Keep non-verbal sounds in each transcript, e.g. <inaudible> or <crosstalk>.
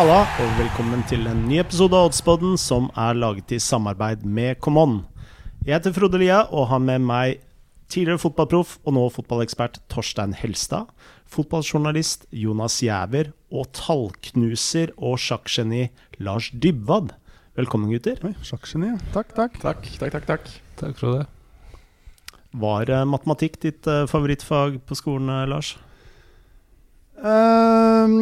Halla, og velkommen til en ny episode av Oddspodden som er laget i samarbeid med Common. Jeg heter Frode Lia og har med meg tidligere fotballproff og nå fotballekspert Torstein Helstad, fotballjournalist Jonas Giæver og tallknuser og sjakkgeni Lars Dybwad. Velkommen, gutter. Sjakkgeni. Takk, takk. Takk, takk, takk. takk. Takk, Frode. Var eh, matematikk ditt eh, favorittfag på skolen, eh, Lars? Eh,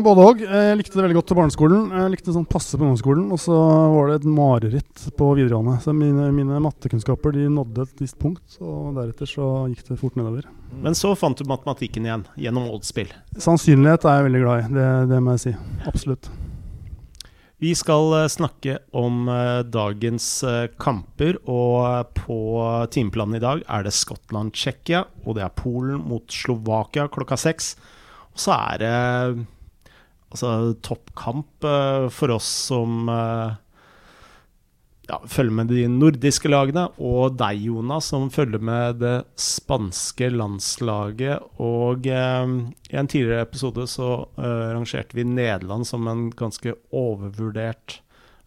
både òg. Jeg likte det veldig godt på barneskolen. Jeg likte det sånn passe på ungdomsskolen. Og så var det et mareritt på videregående. Så mine, mine mattekunnskaper de nådde et visst punkt, og deretter så gikk det fort nedover. Men så fant du matematikken igjen, gjennom oddspill. Sannsynlighet er jeg veldig glad i. Det, det må jeg si. Absolutt. Vi skal eh, snakke om eh, dagens eh, kamper, og på timeplanen i dag er det Skottland-Tsjekkia, og det er Polen mot Slovakia klokka seks. Og så er det altså toppkamp for oss som ja, følger med de nordiske lagene, og deg, Jonas, som følger med det spanske landslaget. Og eh, i en tidligere episode så eh, rangerte vi Nederland som en ganske overvurdert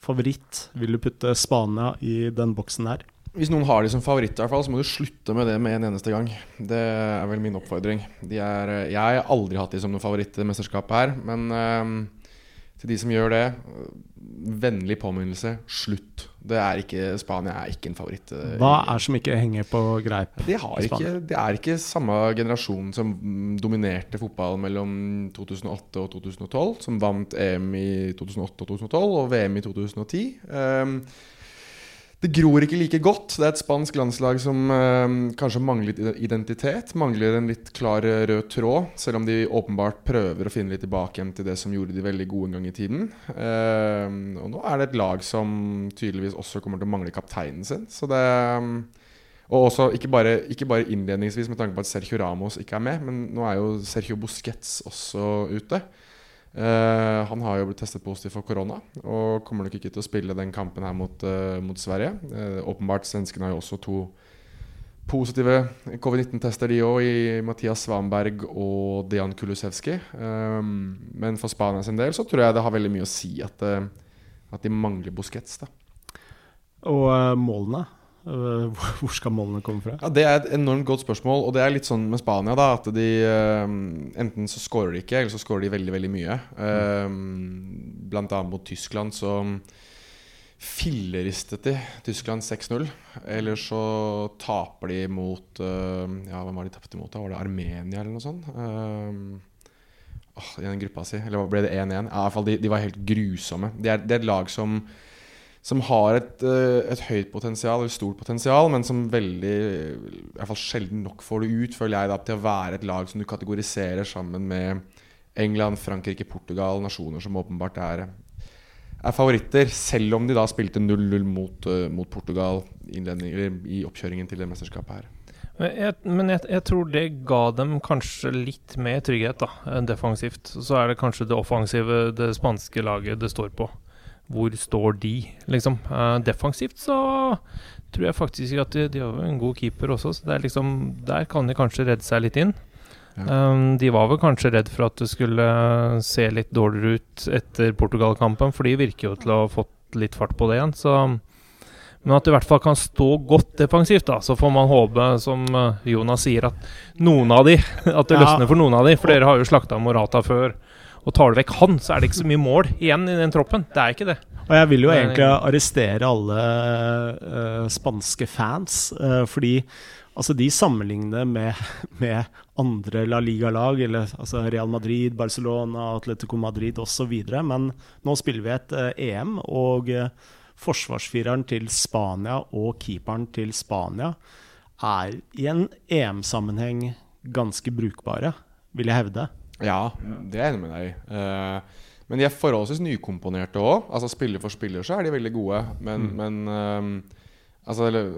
favoritt. Vil du putte Spania i den boksen her? Hvis noen har de som favoritt, i hvert fall, så må du slutte med det med en eneste gang. Det er vel min oppfordring. Er, eh, jeg har aldri hatt de som noen favoritt i mesterskapet her, men eh, til de som gjør det, vennlig påminnelse slutt. Det er ikke, Spania er ikke en favoritt. eh, Hva er som ikke henger på greip? Det, har ikke, det er ikke samme generasjon som dominerte fotball mellom 2008 og 2012, som vant EM i 2008 og 2012 og VM i 2010. Um, det gror ikke like godt. Det er et spansk landslag som eh, kanskje litt identitet. Mangler en litt klar eh, rød tråd, selv om de åpenbart prøver å finne litt tilbake igjen til det som gjorde de veldig gode en gang i tiden. Eh, og nå er det et lag som tydeligvis også kommer til å mangle kapteinen sin. Så det um, og også ikke bare, ikke bare innledningsvis med tanke på at Sergio Ramos ikke er med, men nå er jo Sergio Busquets også ute. Eh, han har jo blitt testet positiv for korona og kommer nok ikke til å spille den kampen her mot, eh, mot Sverige. Eh, åpenbart Svenskene har jo også to positive covid-19-tester, de òg, i Mathias Svanberg og Dejan Kulusevski. men for Spania sin del så tror jeg det har veldig mye å si at, at de mangler Busquets. da Og målene? Eh, hvor skal målene komme fra? Ja, Det er et enormt godt spørsmål. Og det er litt sånn med Spania, da, at de eh, Enten så skårer de ikke, eller så skårer de veldig, veldig mye. Eh, blant annet mot Tyskland så filleristet de Tyskland 6-0. Eller så taper de mot Ja, hvem var de tapte mot? da? Var det Armenia, eller noe sånt? I den gruppa si. Eller ble det 1-1? Ja, i hvert fall, de, de var helt grusomme. Det er, det er et lag som som har et, eh, et høyt potensial, eller stort potensial, men som veldig i hvert fall sjelden nok får det ut, føler jeg, da, til å være et lag som du kategoriserer sammen med England, Frankrike, Portugal, nasjoner som åpenbart er, er favoritter. Selv om de da spilte 0-0 mot, uh, mot Portugal i oppkjøringen til det mesterskapet her. Men jeg, men jeg, jeg tror det ga dem kanskje litt mer trygghet, da, enn defensivt. Så er det kanskje det offensive det spanske laget det står på. Hvor står de, liksom? Uh, defensivt så tror jeg faktisk at de, de har en god keeper også, så det liksom, der kan de kanskje redde seg litt inn. Ja. Um, de var vel kanskje redd for at det skulle se litt dårligere ut etter Portugal-kampen, for de virker jo til å ha fått litt fart på det igjen. Så men at det i hvert fall kan stå godt defensivt, da. Så får man håpe, som uh, Jonas sier, at noen av de <laughs> At det løsner for noen av de. For dere har jo slakta Morata før. Og tar du vekk han, så er det ikke så mye mål igjen i den troppen. Det er ikke det. Og jeg vil jo egentlig arrestere alle uh, spanske fans, uh, fordi altså, de sammenligner med, <laughs> med andre La Liga-lag, eller altså Real Madrid, Barcelona, Atletico Madrid osv. Men nå spiller vi et uh, EM, og eh, forsvarsfireren til Spania og keeperen til Spania er i en EM-sammenheng ganske brukbare, vil jeg hevde. Ja, det er jeg enig med deg i. Eh, men de er forholdsvis nykomponerte òg. Altså, spiller for spiller så er de veldig gode. Men, men ehm, altså, eller,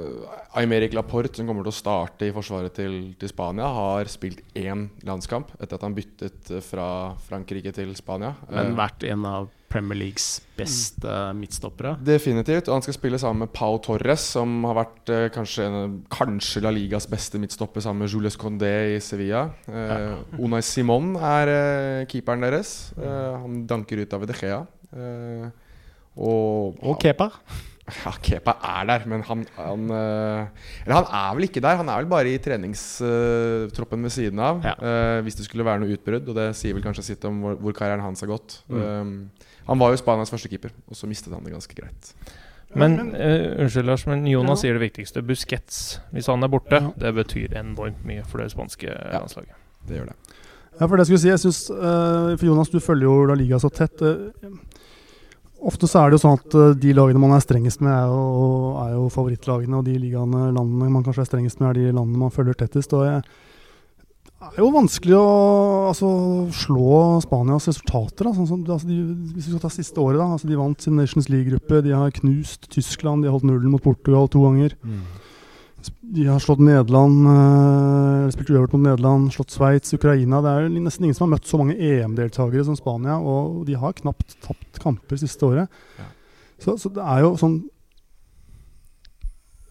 Aymeric Laporte, som kommer til å starte i forsvaret til, til Spania, har spilt én landskamp etter at han byttet fra Frankrike til Spania. Men Eh, vært en av Premier Leagues beste midtstoppere. Definitivt. Og han skal spille sammen med Pau Torres, som har vært eh, kanskje, kanskje La Ligas beste midtstopper sammen med Julius Condé i Sevilla. Eh, <laughs> Unai Simon er eh, keeperen deres. Eh, han danker ut av De Gea. Eh, og, Og Kepa. Ja, Kepa er der, men han, han eh, Eller han er vel ikke der. Han er vel bare i treningstroppen ved siden av. Ja. eh, hvis det skulle være noe utbrudd, og det sier vel kanskje sitt om hvor, hvor karrieren hans har gått. Mm. Eh, han var jo Spanias første keeper, og så mistet han det ganske greit. Men uh, unnskyld, Lars, men Jonas Ja. sier det viktigste. Busquets, hvis han er borte, Ja. det betyr enormt mye for det spanske landslaget. Det gjør det. Ja, for det skulle jeg si, jeg synes, uh, For Jonas, du følger jo La Liga så tett. eh, ofte så er det jo sånn at eh, de lagene man er strengest med, er jo, er jo favorittlagene. Og de ligaene, landene man kanskje er strengest med, er de landene man følger tettest. Og det er jo vanskelig å altså, slå Spanias resultater. Da, sånn som, altså, de, hvis vi skal ta siste året, da. Altså, de vant sin Nations League-gruppe. De har knust Tyskland. De har holdt nullen mot Portugal to ganger. De har slått Nederland, eller spilt uavgjort mot Nederland, slått Sveits, Ukraina. Det er jo nesten ingen som har møtt så mange EM-deltakere som Spania, og de har knapt tapt kamper siste året. Ja. Så, så det er jo sånn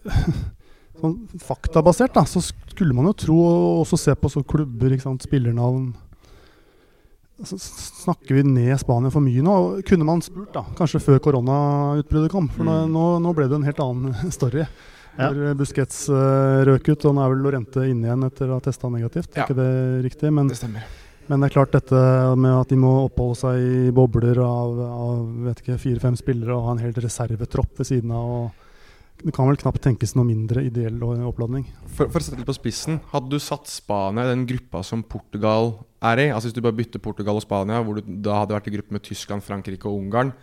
<laughs> Sånn faktabasert, da, så skulle man jo tro, og også se på så klubber, ikke sant, spillernavn så Snakker vi ned Spania for mye nå? Kunne man spurt, da, kanskje før koronautbruddet kom? For Mm. nå, nå ble det en helt annen <laughs> story. Ja. Når Busquets uh, røk ut, og nå er vel Lorente inne igjen etter å ha testa negativt. Ja. Er ikke det riktig? Men, Det stemmer. men det er klart dette med at de må oppholde seg i bobler av, av vet ikke, fire-fem spillere og ha en helt reservetropp ved siden av. Og det kan vel knapt tenkes noe mindre ideell oppladning. For, for å sette det på spissen, hadde du satt Spania i den gruppa som Portugal er i, altså hvis du bare bytter Portugal og Spania, hvor du da hadde vært i gruppe med Tyskland, Frankrike og Ungarn,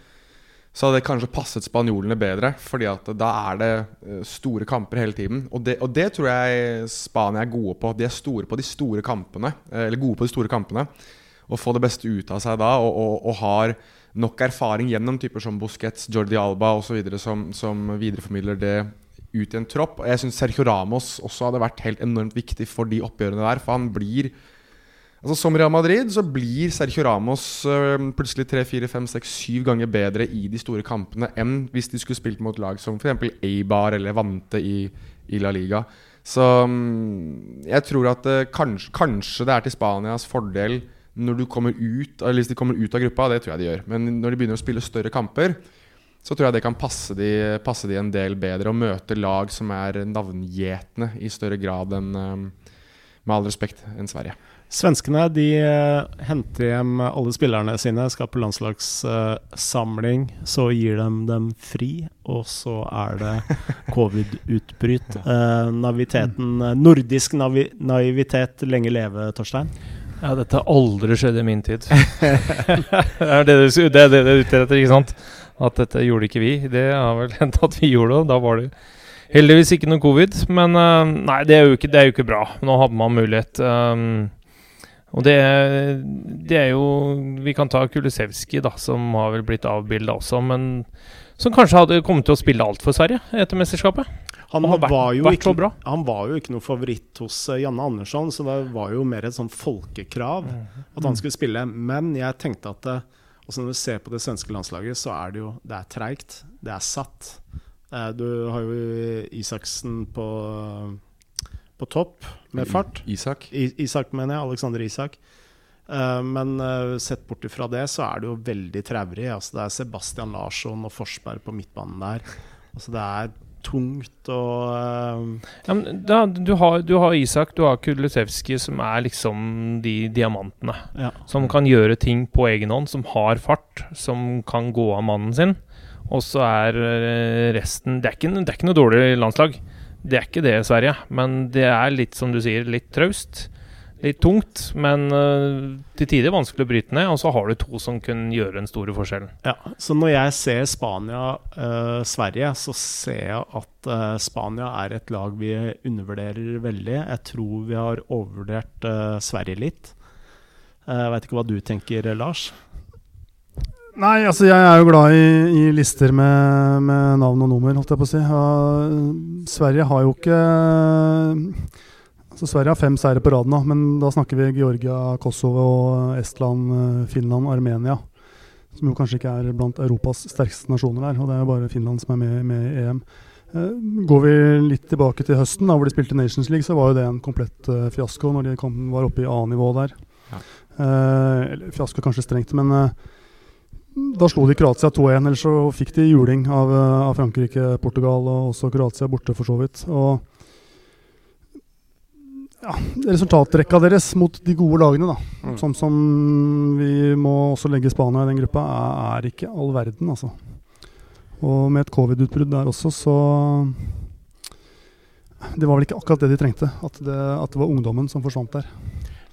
så hadde det kanskje passet spanjolene bedre, fordi at da er det eh, store kamper hele tiden. Og det, og det tror jeg Spania er gode på. De er store på de store kampene, eh, eller gode på de store kampene. Og få det beste ut av seg da, og, og, og har nok erfaring gjennom typer som Busquets, Jordi Alba osv. Som, som videreformidler det ut i en tropp. Og jeg syns Sergio Ramos også hadde vært helt enormt viktig for de oppgjørene der. For han blir Altså Som Real Madrid så blir Sergio Ramos øh, plutselig 3-4-5-6-7 ganger bedre i de store kampene enn hvis de skulle spilt mot lag som f.eks. Eibar eller Vante i, i La Liga. Så mm, jeg tror at øh, kanskje, kanskje det er til Spanias fordel når du kommer ut Eller hvis de kommer ut av gruppa, det tror jeg de gjør. Men når de begynner å spille større kamper, så tror jeg det kan passe de, passe de en del bedre. Å møte lag som er navngjetne i større grad enn øh, med all respekt enn Sverige. Svenskene de eh, henter hjem alle spillerne sine, skal på landslagssamling. så gir de dem fri, og så er det <laughs> covid-utbryt. Eh, naviteten, eh, nordisk navi naivitet lenge leve, Torstein. Ja, dette har aldri skjedd i min tid. <laughs> det er det du det er det er ute etter, ikke sant? At dette gjorde ikke vi. Det har vel hendt at vi gjorde det, da var det heldigvis ikke noe covid. Men nei, det er jo ikke, det er jo ikke bra. Nå hadde man mulighet. Um, og det, det er jo Vi kan ta Kulisevskij, da, som har vel blitt avbilda også, men som kanskje hadde kommet til å spille alt for Sverige etter mesterskapet. Han han, vært- var, jo ikke, han var jo ikke noe favoritt hos eh, Janne Andersson, så det var jo mer et sånn folkekrav at han skulle spille. Men jeg tenkte at det, også når du ser på det svenske landslaget, så er det jo Det er treigt. Det er satt. Eh, Du har jo Isaksen på, på topp med fart. Isak. I, Isak, mener jeg. Alexander Isak. Eh, men eh, sett bort ifra det, så er det jo veldig traurig. Altså, det er Sebastian Larsson og Forsberg på midtbanen der. Altså, det er tungt og eh, Ja, men da, du, har, du har Isak, du har Kulusevski, som er liksom de diamantene. ja. Som kan gjøre ting på egen hånd, som har fart, som kan gå av mannen sin. Og så er resten det er, ikke, det er ikke noe dårlig landslag. Det er ikke det, Sverige. Men det er litt, som du sier, litt traust. Litt tungt, men uh, til tider vanskelig å bryte ned. Og så har du to som kunne gjøre den store forskjellen. Ja, så når jeg ser Spania-Sverige, så ser jeg at uh, Spania er et lag vi undervurderer veldig. Jeg tror vi har overvurdert eh, Sverige litt. Eh, Jeg veit ikke hva du tenker, Lars? Nei, altså jeg er jo glad i, i lister med, med navn og nummer, holdt jeg på å si. Ja, Sverige har jo ikke Altså Sverige har fem seire på rad nå, men da snakker vi Georgia, Kosovo, Estland, Finland, Armenia. som jo kanskje ikke er blant Europas sterkeste nasjoner der. Og det er jo bare Finland som er med, med i EM. Eh, går vi litt tilbake til høsten, da hvor de spilte Nations League, så var jo det en komplett uh, fiasko når de kom, var oppe i A-nivå der. Ja. Eh, eller fiasko kanskje strengt, men eh, da slo de Kroatia 2-1. Eller så fikk de juling av, eh, av Frankrike, Portugal og også Kroatia borte, for så vidt. Og ja, resultatrekka deres mot de gode lagene, da, Mm. sånn som vi må også legge Spania i den gruppa, er, er ikke all verden, altså. Og med et covid-utbrudd der også, så Det var vel ikke akkurat det de trengte. At det, at det var ungdommen som forsvant der.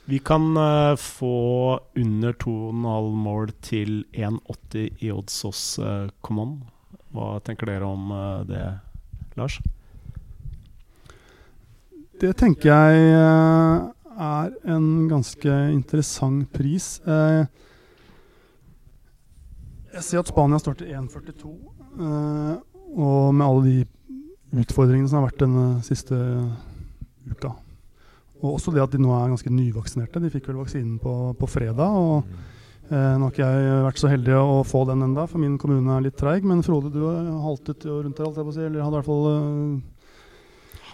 Vi kan uh, få under 2,5 mål til 1,80 i odds hos uh, Common. Hva tenker dere om uh, det, Lars? Det tenker jeg eh, er en ganske interessant pris. Eh, Jeg ser at Spania starter 1,42. eh, Og med alle de utfordringene som har vært denne siste uka. Og også det at de nå er ganske nyvaksinerte. De fikk vel vaksinen på, på fredag. og eh, Nå har ikke jeg vært så heldig å få den enda, for min kommune er litt treig. Men Frode, du har haltet jo rundt der, si. Eller hadde i hvert fall eh,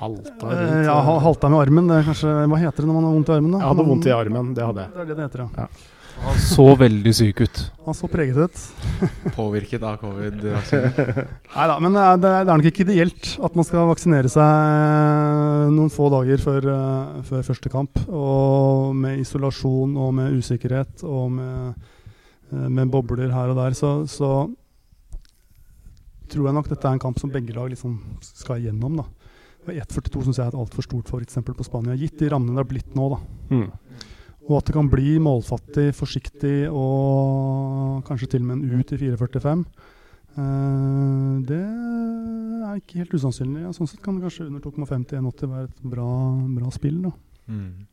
Halta Eh, ja, halta med armen. Det er kanskje, hva heter det når man har vondt i armen? da? Jeg hadde vondt i armen, det hadde jeg. Det er det det heter, ja. Han så veldig syk ut. Han så preget ut. <laughs> Påvirket av covid-vaksinen. Nei da, men det er, det er nok ikke ideelt at man skal vaksinere seg noen få dager før, eh, før første kamp. Og med isolasjon og med usikkerhet og med, eh, med bobler her og der, så, så tror jeg nok dette er en kamp som begge lag liksom skal igjennom. da. 1,42 syns jeg er et altfor stort favorittstempel på Spania, gitt de rammene det har blitt nå. da. Mm. Og at det kan bli målfattig, forsiktig og kanskje til og med en U til 4,45. eh, det er ikke helt usannsynlig. Sånn sett kan det kanskje under 2,5 til 1,80 være et bra, bra spill. da. Mm.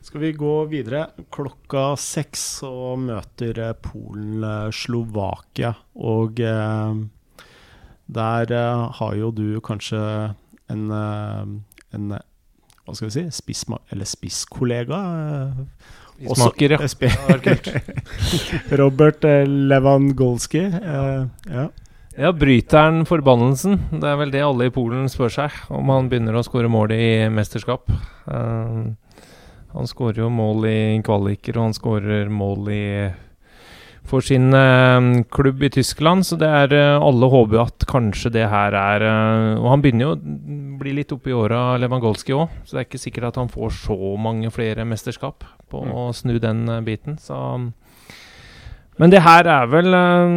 Skal vi gå videre? Klokka seks så møter eh, Polen eh, Slovakia. Og eh, der har jo du kanskje en, en hva skal vi si, spissma eller spisskollega. eh, Smaker, ja. eh, <laughs> Robert eh, Lewandowski. eh, ja. Ja, bryter han forbannelsen? Det er vel det alle i Polen spør seg, om han begynner å skåre mål i mesterskap. Han skårer jo mål i kvaliker, og han skårer mål i for sin eh, klubb i Tyskland, så det er eh, alle håper at kanskje det her er eh, Og han begynner jo å bli litt oppe i åra, Lewandowski òg, så det er ikke sikkert at han får så mange flere mesterskap på å snu den eh, biten. Så men det her er vel eh,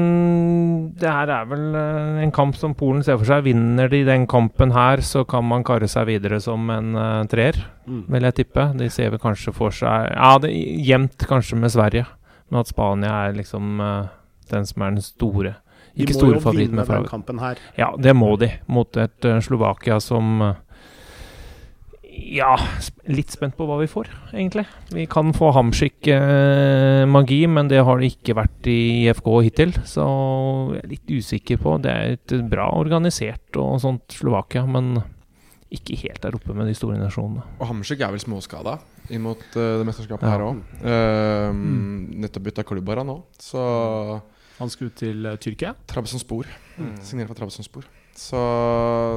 Det her er vel eh, en kamp som Polen ser for seg. Vinner de den kampen her, så kan man karre seg videre som en treer, Mm. vil jeg tippe. De ser vel kanskje for seg Ja, det jevnt kanskje med Sverige, men at Spania er liksom eh, den som er den store. De Ikke må store jo favoritt, vinne men den favoritt. kampen her. Ja, det må de, mot et eh, Slovakia som eh, Ja, litt spent på hva vi får, egentlig. Vi kan få Hamskik-magi, men det har det ikke vært i IFK hittil. Så jeg er litt usikker på Det er et bra organisert og sånt Slovakia, men ikke helt der oppe med de store nasjonene. Og Hamskik er vel småskada inn mot eh, det mesterskapet Ja. her òg. Nettopp bytta klubb her nå, så Han skulle til uh, Tyrkia. Trabzonspor. Signert for Trabzonspor. Så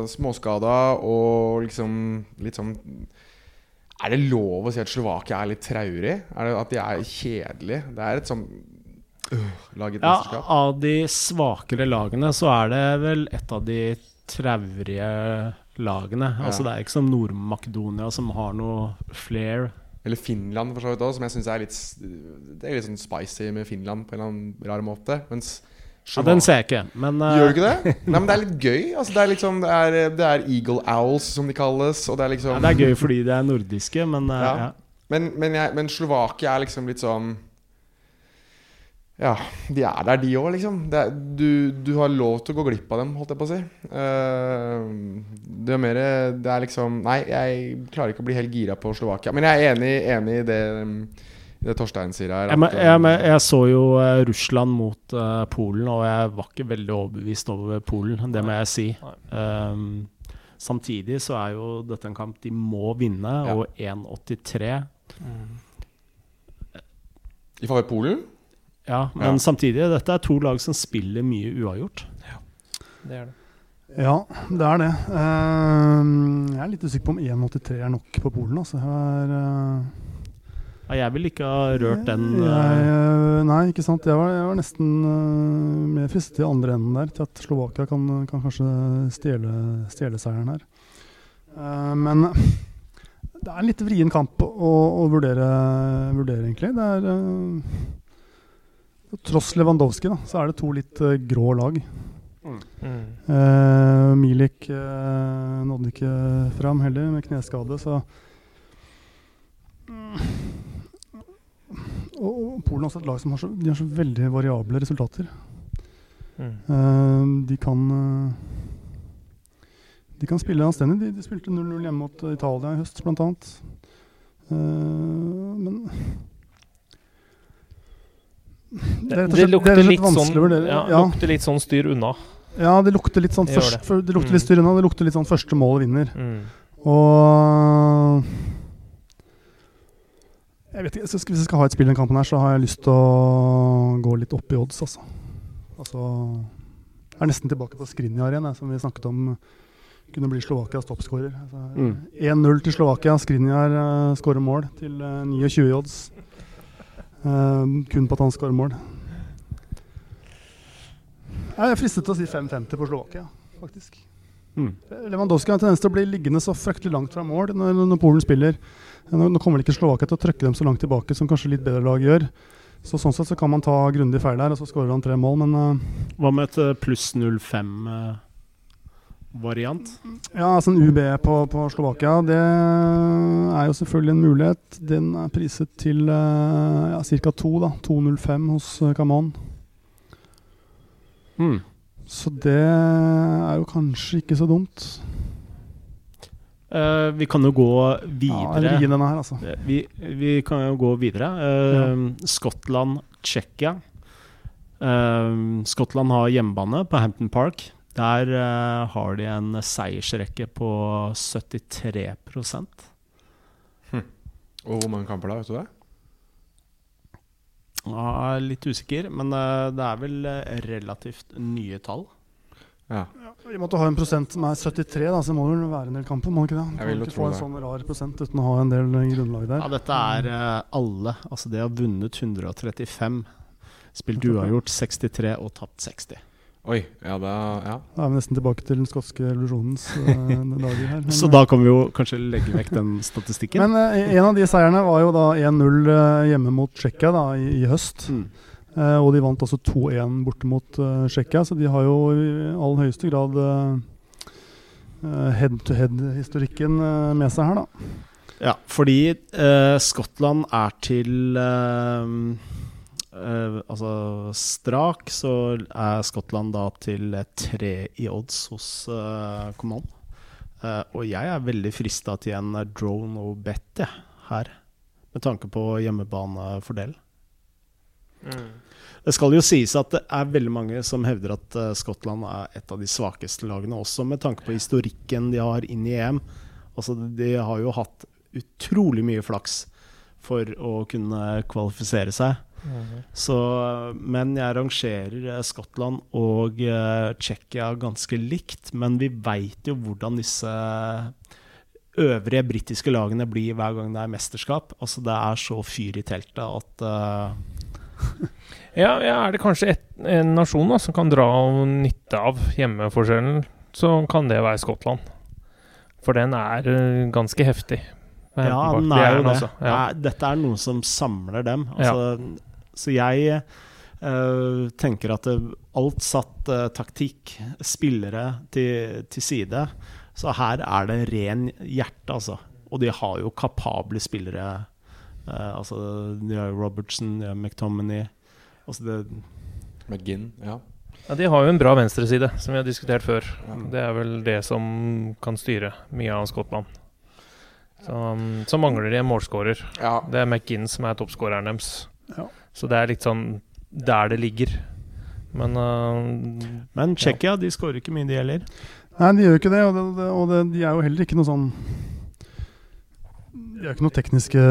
småskada og liksom litt sånn Er det lov å si at Slovakia er litt traurig? Er det At de er kjedelige? Det er et sånn øh, lag i et Ja, mesterskap. av de svakere lagene så er det vel et av de traurige lagene. Ja. Altså Det er ikke som Nord-Makedonia som har noe flair. Eller Finland, for så vidt også, som jeg syns er litt Det er litt sånn spicy med Finland på en eller annen rar måte. Mens Ja, den ser jeg ikke, men uh... Gjør du ikke det? <laughs> Nei, men det er litt gøy. Altså, det, er liksom, det, er, det er Eagle Owls, som de kalles. Og det er liksom ja, Det er gøy fordi de er nordiske, men uh, Ja. ja. Men, men, jeg, men Slovakia er liksom litt sånn Ja, de er der, de òg, liksom. Det er, du, du har lov til å gå glipp av dem, holdt jeg på å si. Uh, det er mer Det er liksom Nei, jeg klarer ikke å bli helt gira på Slovakia. Men jeg er enig, enig i det, um, det Torstein sier her. Jeg, men- at, jeg, um, jeg så jo eh, Russland mot uh, Polen, og jeg var ikke veldig overbevist over Polen. Det må jeg si. Um, samtidig så er jo dette en kamp de må vinne, Ja. og 1,83 I favør Polen? Ja, men Ja. samtidig, dette er to lag som spiller mye uavgjort. Ja, Det er det. Ja, det er det. Eh, jeg er litt usikker på om 1,83 er nok på Polen. Altså. Jeg er, eh, Ja, jeg vil ikke ha rørt den jeg, eh, eh, Nei, ikke sant. Jeg var, jeg var nesten eh, mer fristet i andre enden der, til at Slovakia kan, kan kanskje stjele, stjele seieren her. Eh, men det er en litt vrien kamp å, å vurdere, vurdere, egentlig. Det er Tross Lewandowski, da, så er det to litt uh, grå lag. Mm. Uh, Milik uh, nådde ikke fram heller, med kneskade, så og, og Polen er også et lag som har så, de har så veldig variable resultater. Mm. Eh, de kan De kan spille anstendig. De, de spilte 0-0 hjemme mot Italia i høst, blant annet. Eh, men Det, det, det lukter litt sånn ja, Ja. lukter litt sånn styr unna. Ja, det lukter litt sånn først, det. det lukter Mm. litt styr unna. Det lukter litt sånn første mål vinner. Mm. Og jeg vet ikke, Hvis jeg skal ha et spill i den kampen, her så har jeg lyst til å gå litt opp i odds. Altså. altså Jeg er nesten tilbake på Skrinjar igjen, jeg, som vi snakket om kunne bli Slovakias toppskårer. Altså, Mm. 1-0 til Slovakia. Skrinjar uh, skårer mål til uh, 29 odds. Eh, kun på at han skårer mål. Jeg er fristet til å si 5-50 på Slovakia, faktisk. mm. Lewandowski har en tendens til å bli liggende så fryktelig langt fra mål når, når Polen spiller. Nå, nå kommer ikke Slovakia til å trykke dem så langt tilbake som kanskje litt bedre lag gjør. Så Sånn sett så kan man ta grundig feil her, og så skårer han tre mål, men uh, Hva med et eh, pluss 05-variant? ja, altså en UB på, på Slovakia, det er jo selvfølgelig en mulighet. Den er priset til uh, ja, ca. 2, da. 2,05 hos Camon Kaman. mm. Så det er jo kanskje ikke så dumt. Uh, vi kan jo gå videre. Ja, her, altså. Eh, Vi, vi kan jo gå videre. Eh, Skottland, Tsjekkia. Uh, Skottland har hjemmebane på Hampton Park. Der uh, har de en seiersrekke på 73 hm. Og hvor mange kamper da, vet du det? ja, Jeg er Litt usikker, men uh, det er vel eh, relativt nye tall. Ja. Vi måtte ha en prosent som er 73, da, så må det vel være en del kamper. Må ikke det? Man kan ikke få en sånn rar prosent uten å ha en del grunnlag der. Ja, dette er uh, alle. Altså, de har vunnet 135, spilt uavgjort 63 og tapt 60. Oi, ja da Ja. Da er vi nesten tilbake til den skotske revolusjonens eh, <laughs> dager her. Men, Så da kan vi jo kanskje legge vekk den statistikken. men eh, en av de seierne var jo da 1-0 eh, hjemme mot Tsjekkia da, i, i høst. Mm. Eh, og de vant også 2-1 borte mot uh, Tsjekkia, så de har jo i all høyeste grad head-to-head-historikken uh, med seg her, da. Ja, fordi Skottland er til eh, Altså strak, så er Skottland da til tre i odds hos uh, Command. Uh, og jeg er veldig frista til en drone og bet, ja, her. Med tanke på hjemmebanefordel. Det skal jo sies at det er veldig mange som hevder at Skottland er et av de svakeste lagene, også med tanke på historikken de har inn i EM. Altså, de har jo hatt utrolig mye flaks for å kunne kvalifisere seg. Så, men jeg rangerer eh, Skottland og uh, Tsjekkia ganske likt. Men vi veit jo hvordan disse øvrige britiske lagene blir hver gang det er mesterskap. Altså Det er så fyr i teltet at uh... <laughs> Ja, ja, er det kanskje et, en nasjon da, som kan dra nytte av hjemmeforskjellen, så kan det være Skottland. For den er eh, ganske heftig. Ja, den er jo det. altså. Ja. Nei, dette er noe som samler dem. Altså, Så jeg Uh, tenker at det, alt satt uh, taktikk, spillere til, til side. Så her er det ren hjerte, altså. Og de har jo kapable spillere. Uh, altså, de har Robertson, de har McTominay altså det, McGinn. Ja. Ja, De har jo en bra venstreside, som vi har diskutert før. Ja. Det er vel det som kan styre mye av Skottland. Så, um, så mangler de en målskårer. ja. Det er McGinn som er toppskåreren deres. Ja. Så det er litt sånn der det ligger. Men uh, Men Tsjekkia de skårer ikke mye, de heller. Nei, de gjør ikke det, og, det, det, og det, de er jo heller ikke noe sånn De er ikke noe tekniske,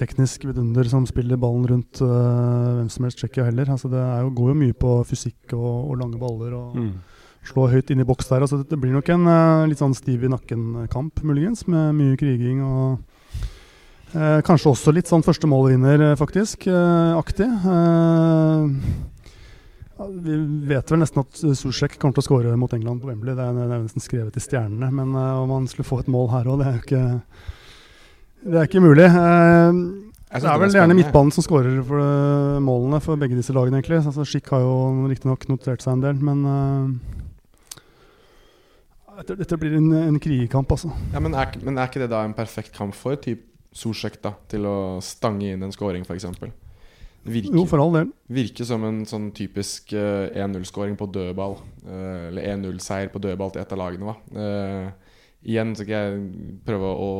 teknisk vidunder som spiller ballen rundt uh, hvem som helst Tsjekkia heller. Altså det er jo, går jo mye på fysikk og, og lange baller og Mm. slå høyt inn i boks der. Altså det blir nok en uh, litt sånn stiv i nakken-kamp, muligens, med mye kriging og øh, kanskje også litt sånn første målvinner, øh, faktisk, eh, aktig. Eh, vi vet vel nesten at Susjek kommer til å skåre mot England på Wembley. Det er, det er nesten skrevet i stjernene. Men øh, om han skulle få et mål her òg, det er jo ikke det er ikke mulig. Eh, det er vel gjerne midtbanen som skårer for det, målene for begge disse lagene, egentlig. Altså, Schick har jo riktignok notert seg en del, men eh, dette, dette blir en, en krigerkamp, altså. Ja, men, er, men er ikke det da en perfekt kamp for typ Da til å stange inn en scoring, f.eks.? Virker, Jo, for all del. virker som en sånn typisk uh, 1-0-scoring på dødball. Uh, eller 1-0-seier på dødball til ett av lagene. Eh, igjen skal jeg prøve å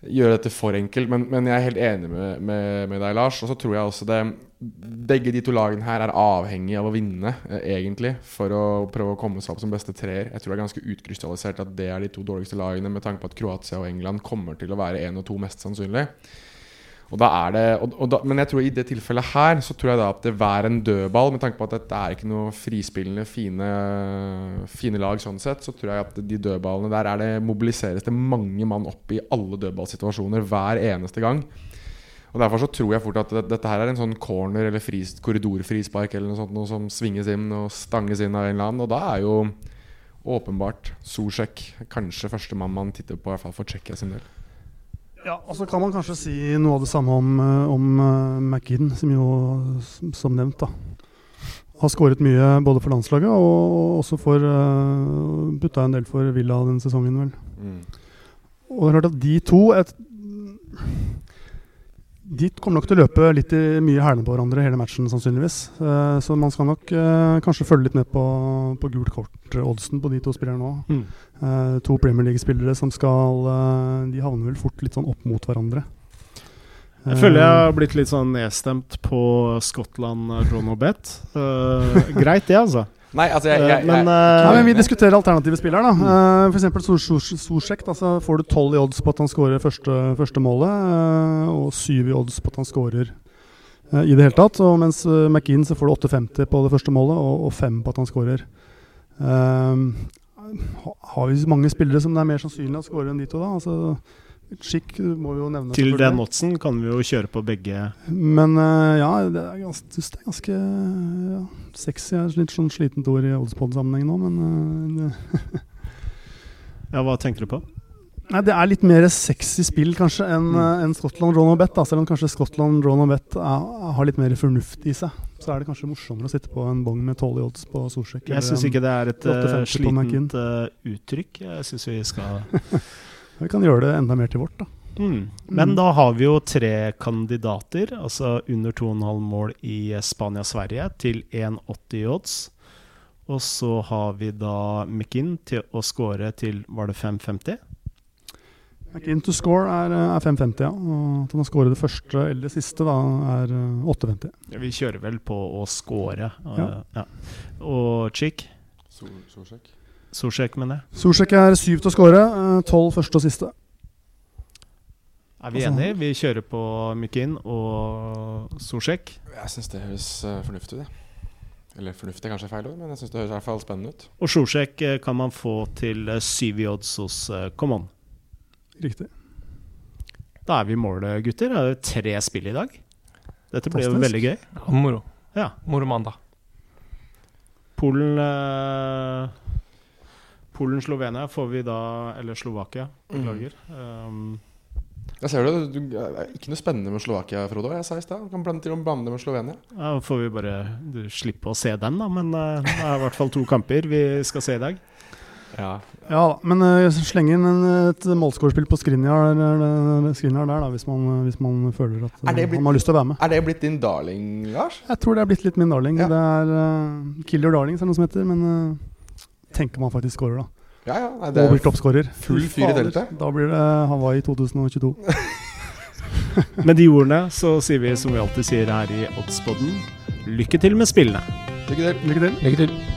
gjøre dette for enkelt, men, men jeg er helt enig med, med, med deg, Lars. Og så tror jeg også det Begge de to lagene her er avhengig av å vinne, eh, egentlig, for å prøve å komme seg opp som beste treer. Jeg tror det er ganske utkrystallisert at det er de to dårligste lagene, med tanke på at Kroatia og England kommer til å være én og to, mest sannsynlig. Og da er det, og, og da, men jeg tror i det tilfellet her så tror jeg da at det er en dødball, med tanke på at dette er ikke noe frispillende, fine, fine lag sånn sett, så tror jeg at de dødballene der er det mobiliseres det mange mann opp i alle dødballsituasjoner hver eneste gang. Og Derfor så tror jeg fort at det, dette her er en sånn corner eller fris, korridorfrispark eller noe sånt noe som svinges inn og stanges inn av en eller annen. Og da er jo åpenbart Solsjekk kanskje førstemann man titter på, i hvert fall for Tsjekkia sin del. Ja, og så kan man kanskje si noe av det samme om, eh, om eh, McGinn, som jo, som- nevnt, da har skåret mye både for landslaget og også for uh, Putta en del for Villa denne sesongen, vel. Mm. Og det er klart at de to et, De kommer nok til å løpe litt i mye hælene på hverandre hele matchen, sannsynligvis. Eh, så man skal nok eh, kanskje følge litt med på, på gult kort-oddsen på de to spillerne òg. Mm. Eh, to Premier League-spillere som skal eh, De havner vel fort litt sånn opp mot hverandre. Jeg føler jeg har blitt litt sånn nedstemt på Skottland Ron og Bet. Eh, greit, det, altså. Nei, altså jeg, jeg, Eh, men jeg, nei, men Vi diskuterer alternative spillere. da uh, F.eks. Sosjek. Da, så får du tolv i odds på at han skårer første, første målet, eh, og syv i odds på at han skårer eh, i det hele tatt. Og mens uh, McInn så får du 8,50 på det første målet, og, og fem på at han skårer. Eh, har vi mange spillere som det er mer sannsynlig at skårer enn de to, da? Altså, Chick må vi jo nevne. til den oddsen kan vi jo kjøre på begge. Men uh, ja, det er ganske, det er ganske ja, sexy. er litt sånn slitent ord i oddspod-sammenheng nå, men uh, Ja, hva tenker du på? Nei, Det er litt mer sexy spill kanskje enn Mm. en enn Skottland Ron og Bet. Da. Selv om kanskje Skottland Ron og Bet har litt mer fornuft i seg. Så er det kanskje morsommere å sitte på en bong med tolv i odds på Solsjekk. Jeg syns ikke det er et eh, 8,50 på McInn. slitent eh, uttrykk. Jeg syns vi skal <laughs> Vi kan gjøre det enda mer til vårt, da. mm. Men Mm. da har vi jo tre kandidater, altså under 2,5 mål i Spania-Sverige, til 1,80 i odds. Og så har vi da McInn til å score til var det 5,50? McInn to score er, eh, er 5,50, ja. Og at han har skåret det første eller det siste, da, er eh, 8,50. Vi kjører vel på å score. eh, Ja. ja. Og Chick, Sol, Solsjek, mener jeg. Solsjek er syv til å score, eh, tolv første og siste. Er vi Altså- enige? Vi kjører på Mykin og Sorsek. Jeg syns det høres eh, fornuftig ut. Eller fornuftig er kanskje feil ord, men jeg syns det høres i hvert fall spennende ut. Og Solsjek eh, kan man få til syv i odds hos Common. Riktig. Da er vi i mål, gutter. Det er jo tre spill i dag. Dette blir jo veldig gøy. Ja, moro. Ja. Moro mandag. Polen eh, Polen-Slovenia får vi da Eller Slovakia, beklager. Um, Jeg ser det, du, det er ikke noe spennende med Slovakia, Frodo. Jeg sa i stad. Kan blande til og blande med Slovenia. ja, får vi bare du, slippe å se den, da. Men uh, det er i hvert fall to kamper vi skal se i dag. Ja. Ja men uh, sleng inn en, et målskårspill på Skrinjar der, der, da, hvis man, hvis man føler at uh, blitt- man har lyst til å være med. Er det blitt din darling, Lars? Jeg tror det er blitt litt min darling. Ja. Det er uh, Kill your darlings, er det noe som heter. Men uh, tenker man faktisk scorer, da. Ja, ja. Nei, Og det blir er toppskårer. full Fy fyr i teltet. Da blir det Hawaii 2022. <laughs> Med de ordene så sier vi som vi alltid sier her i Oddspodden, lykke til med spillene. Lykke til. Lykke til. Lykke til.